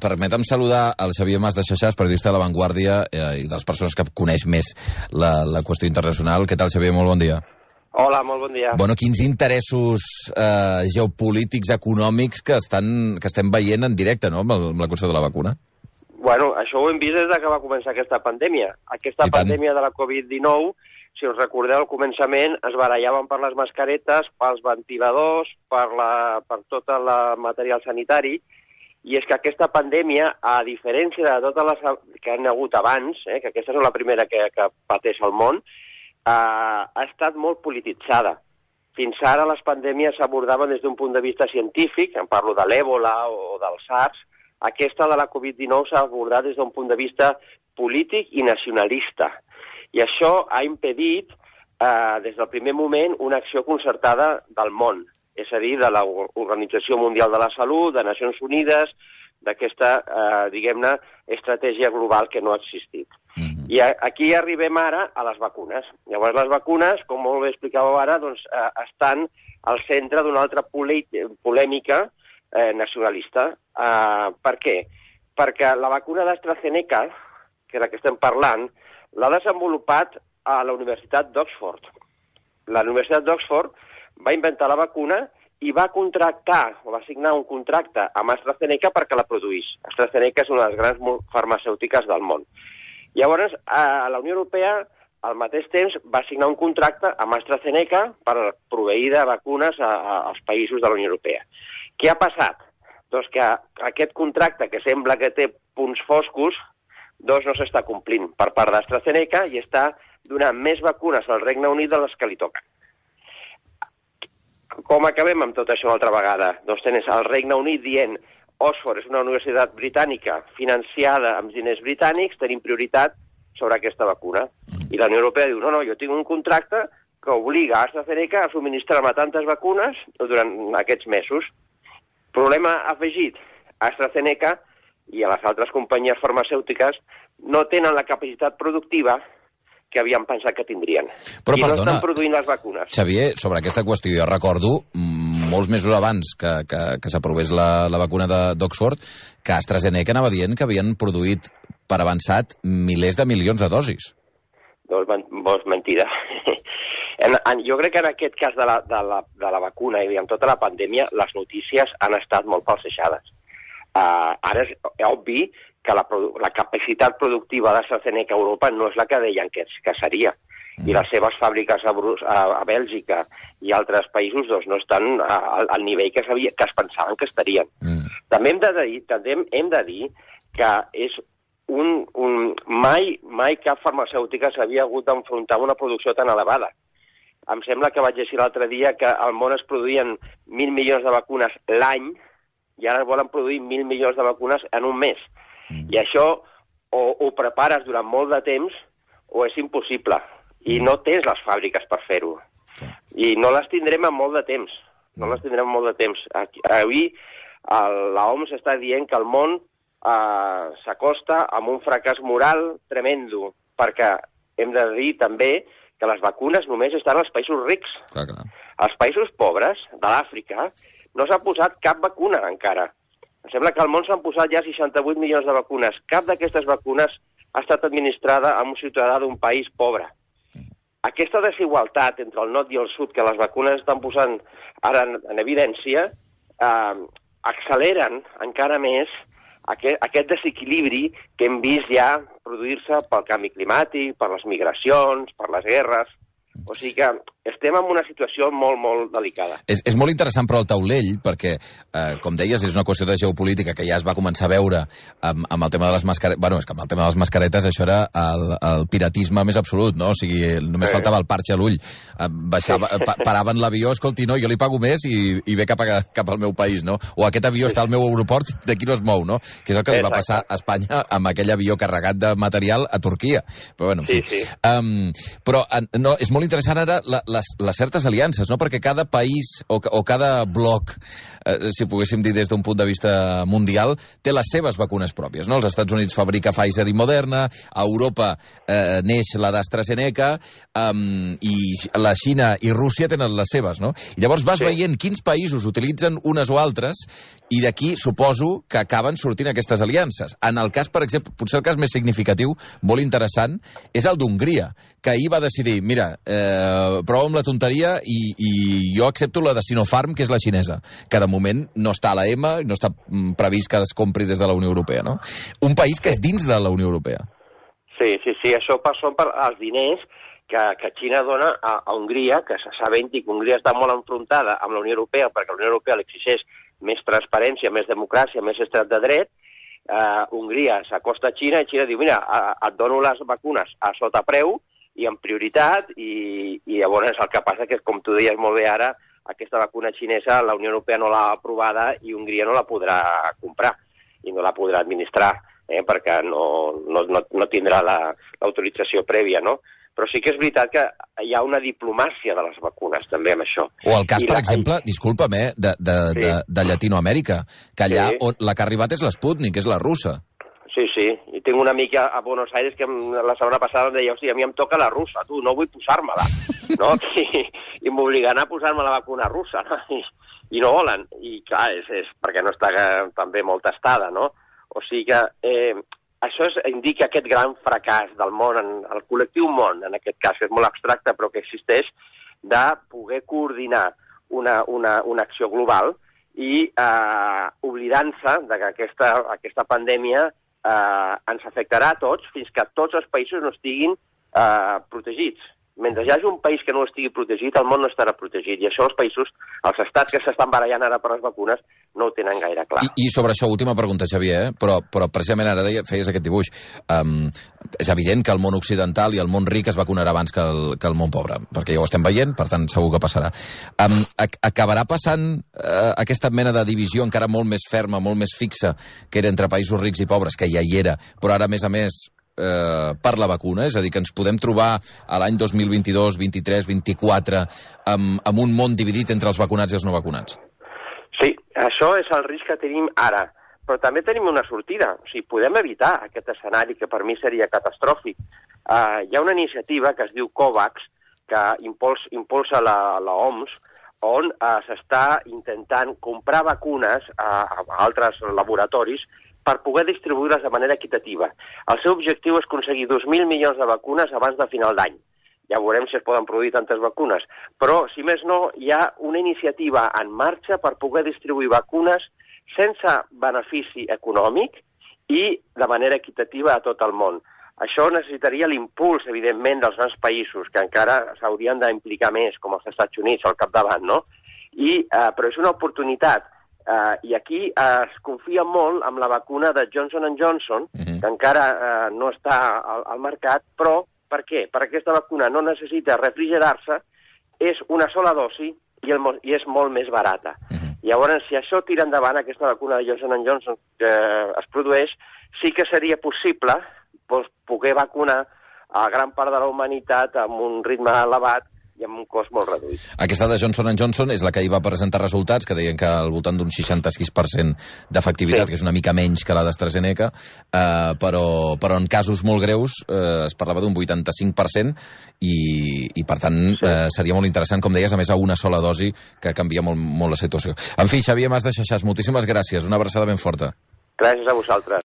permetem saludar el Xavier Mas de Xaxàs, periodista de La Vanguardia eh, i de les persones que coneix més la, la qüestió internacional. Què tal, Xavier? Molt bon dia. Hola, molt bon dia. Bueno, quins interessos eh, geopolítics, econòmics que, estan, que estem veient en directe, no?, amb, el, amb la qüestió de la vacuna. Bueno, això ho hem vist des de que va començar aquesta pandèmia. Aquesta pandèmia de la Covid-19, si us recordeu, al començament es barallaven per les mascaretes, pels ventiladors, per, la, per tot el material sanitari, i és que aquesta pandèmia, a diferència de totes les que han hagut abans, eh, que aquesta és la primera que, que pateix el món, eh, ha estat molt polititzada. Fins ara les pandèmies s'abordaven des d'un punt de vista científic, en parlo de l'èbola o del SARS, aquesta de la Covid-19 s'ha abordat des d'un punt de vista polític i nacionalista. I això ha impedit, eh, des del primer moment, una acció concertada del món és a dir, de l'Organització Mundial de la Salut, de Nacions Unides, d'aquesta, eh, diguem-ne, estratègia global que no ha existit. Mm -hmm. I a, aquí arribem ara a les vacunes. Llavors, les vacunes, com molt bé explicàveu ara, doncs, eh, estan al centre d'una altra polèmica eh, nacionalista. Eh, per què? Perquè la vacuna d'AstraZeneca, que és la que estem parlant, l'ha desenvolupat a la Universitat d'Oxford. La Universitat d'Oxford va inventar la vacuna i va contractar, o va signar un contracte amb AstraZeneca perquè la produís. AstraZeneca és una de les grans farmacèutiques del món. Llavors, a la Unió Europea, al mateix temps, va signar un contracte amb AstraZeneca per proveir de vacunes a, a, als països de la Unió Europea. Què ha passat? Doncs que aquest contracte, que sembla que té punts foscos, doncs no s'està complint per part d'AstraZeneca i està donant més vacunes al Regne Unit de les que li toquen. Com acabem amb tot això una altra vegada? Doncs tens el Regne Unit dient Oxford és una universitat britànica financiada amb diners britànics, tenim prioritat sobre aquesta vacuna. Mm. I la Unió Europea diu, no, no, jo tinc un contracte que obliga a AstraZeneca a subministrar-me tantes vacunes durant aquests mesos. Problema afegit, AstraZeneca i a les altres companyies farmacèutiques no tenen la capacitat productiva que havien pensat que tindrien. Però, I perdona, no estan produint les vacunes. Xavier, sobre aquesta qüestió, jo recordo mm, molts mesos abans que, que, que s'aprovés la, la vacuna d'Oxford, que AstraZeneca anava dient que havien produït per avançat milers de milions de dosis. Doncs, doncs mentida. en, en, jo crec que en aquest cas de la, de, la, de la vacuna i amb tota la pandèmia, les notícies han estat molt falsejades. Uh, ara és obvi que la, la capacitat productiva d'AstraZeneca a Europa no és la que deien que, que seria. Mm. I les seves fàbriques a, a, a Bèlgica i altres països doncs, no estan a, a, al nivell que, sabia, que es pensaven que estarien. Mm. També, hem de dir, també hem de dir que és un, un, mai, mai cap farmacèutica s'havia hagut d'enfrontar una producció tan elevada. Em sembla que vaig llegir l'altre dia que al món es produïen mil milions de vacunes l'any i ara volen produir mil milions de vacunes en un mes. Mm. I això o ho prepares durant molt de temps o és impossible. I mm. no tens les fàbriques per fer-ho. Okay. I no les tindrem en molt de temps. No mm. les tindrem en molt de temps. Avui l'OMS està dient que el món eh, s'acosta amb un fracàs moral tremendo, perquè hem de dir també que les vacunes només estan als països rics. Clar, clar. Als països pobres de l'Àfrica no s'ha posat cap vacuna encara. Em sembla que al món s'han posat ja 68 milions de vacunes. Cap d'aquestes vacunes ha estat administrada a un ciutadà d'un país pobre. Aquesta desigualtat entre el nord i el sud que les vacunes estan posant ara en, en evidència eh, acceleren encara més aquest, aquest desequilibri que hem vist ja produir-se pel canvi climàtic, per les migracions, per les guerres. O sigui que estem en una situació molt, molt delicada. És, és molt interessant, però, el taulell, perquè, eh, com deies, és una qüestió de geopolítica que ja es va començar a veure amb, amb el tema de les mascaretes. Bueno, és que amb el tema de les mascaretes això era el, el piratisme més absolut, no? O sigui, només sí. faltava el parxe a l'ull. Eh, baixava, sí. pa, paraven l'avió, escolti, no, jo li pago més i, i ve cap, a, cap al meu país, no? O aquest avió sí. està al meu aeroport, d'aquí no es mou, no? Que és el que li va passar a Espanya amb aquell avió carregat de material a Turquia. Però, bueno. Sí, sí. Um, però no, és molt interessant ara la, la les, les certes aliances, no? Perquè cada país o, o cada bloc, eh, si poguéssim dir des d'un punt de vista mundial, té les seves vacunes pròpies, no? Els Estats Units fabrica Pfizer i Moderna, a Europa eh, neix la d'AstraZeneca, um, i la Xina i Rússia tenen les seves, no? I llavors vas sí. veient quins països utilitzen unes o altres, i d'aquí suposo que acaben sortint aquestes aliances. En el cas, per exemple, potser el cas més significatiu, molt interessant, és el d'Hongria, que ahir va decidir, mira, eh, amb la tonteria i, i jo accepto la de Sinopharm, que és la xinesa, que de moment no està a la EMA, no està mm, previst que es compri des de la Unió Europea, no? Un país que és dins de la Unió Europea. Sí, sí, sí, això passa per els diners que, que Xina dona a, a Hongria, que sabent que Hongria està molt enfrontada amb la Unió Europea perquè la Unió Europea l'exigeix més transparència, més democràcia, més estat de dret, eh, Hongria s'acosta a Xina i Xina diu, mira, et dono les vacunes a sota preu i en prioritat, i, i llavors el que passa que, com tu deies molt bé ara, aquesta vacuna xinesa la Unió Europea no l'ha aprovada i Hongria no la podrà comprar i no la podrà administrar, eh, perquè no, no, no, no tindrà l'autorització la, prèvia, no? però sí que és veritat que hi ha una diplomàcia de les vacunes també amb això. O el cas, I per la... exemple, disculpa'm, eh, de, de, sí. de, de Llatinoamèrica, que allà sí. on la que ha arribat és l'Sputnik, és la russa. Sí, sí, i tinc una mica a Buenos Aires que la setmana passada em deia, hòstia, a mi em toca la russa, tu, no vull posar-me-la, no? I, i m'obliguen a posar-me la vacuna russa, no? I, i no volen. I clar, és, és perquè no està també molt tastada, no? O sigui que eh, això és, indica aquest gran fracàs del món, en, el col·lectiu món, en aquest cas, que és molt abstracte però que existeix, de poder coordinar una, una, una acció global i eh, oblidant-se de que aquesta, aquesta pandèmia eh, ens afectarà a tots fins que tots els països no estiguin eh, protegits mentre hi hagi un país que no estigui protegit, el món no estarà protegit. I això els països, els estats que s'estan barallant ara per les vacunes, no ho tenen gaire clar. I, i sobre això, última pregunta, Xavier, eh? però, però precisament ara deia, feies aquest dibuix. Um, és evident que el món occidental i el món ric es vacunarà abans que el, que el món pobre, perquè ja ho estem veient, per tant segur que passarà. Um, acabarà passant uh, aquesta mena de divisió encara molt més ferma, molt més fixa, que era entre països rics i pobres, que ja hi era, però ara, a més a més, eh, per la vacuna? És a dir, que ens podem trobar a l'any 2022, 23, 24 amb, amb un món dividit entre els vacunats i els no vacunats? Sí, això és el risc que tenim ara. Però també tenim una sortida. O sigui, podem evitar aquest escenari que per mi seria catastròfic. Uh, hi ha una iniciativa que es diu COVAX, que impuls, impulsa la, la OMS, on uh, s'està intentant comprar vacunes a, a altres laboratoris per poder distribuir-les de manera equitativa. El seu objectiu és aconseguir 2.000 milions de vacunes abans de final d'any. Ja veurem si es poden produir tantes vacunes. Però, si més no, hi ha una iniciativa en marxa per poder distribuir vacunes sense benefici econòmic i de manera equitativa a tot el món. Això necessitaria l'impuls, evidentment, dels grans països, que encara s'haurien d'implicar més, com els Estats Units, al capdavant, no? I, eh, però és una oportunitat Uh, I aquí uh, es confia molt amb la vacuna de Johnson Johnson, uh mhm. -huh. que encara uh, no està al, al mercat, però per què? Perquè aquesta vacuna no necessita refrigerar-se, és una sola dosi i, el, i és molt més barata. Uh -huh. Llavors, si això tira endavant, aquesta vacuna de Johnson Johnson que es produeix, sí que seria possible doncs, poder vacunar a gran part de la humanitat amb un ritme elevat i amb un cost molt reduït. Aquesta de Johnson Johnson és la que hi va presentar resultats, que deien que al voltant d'un 66% d'efectivitat, sí. que és una mica menys que la d'AstraZeneca, eh, però, però en casos molt greus eh, es parlava d'un 85% i, i per tant sí. eh, seria molt interessant, com deies, a més a una sola dosi que canvia molt, molt la situació. En fi, Xavier Mas de Xaixàs, moltíssimes gràcies, una abraçada ben forta. Gràcies a vosaltres.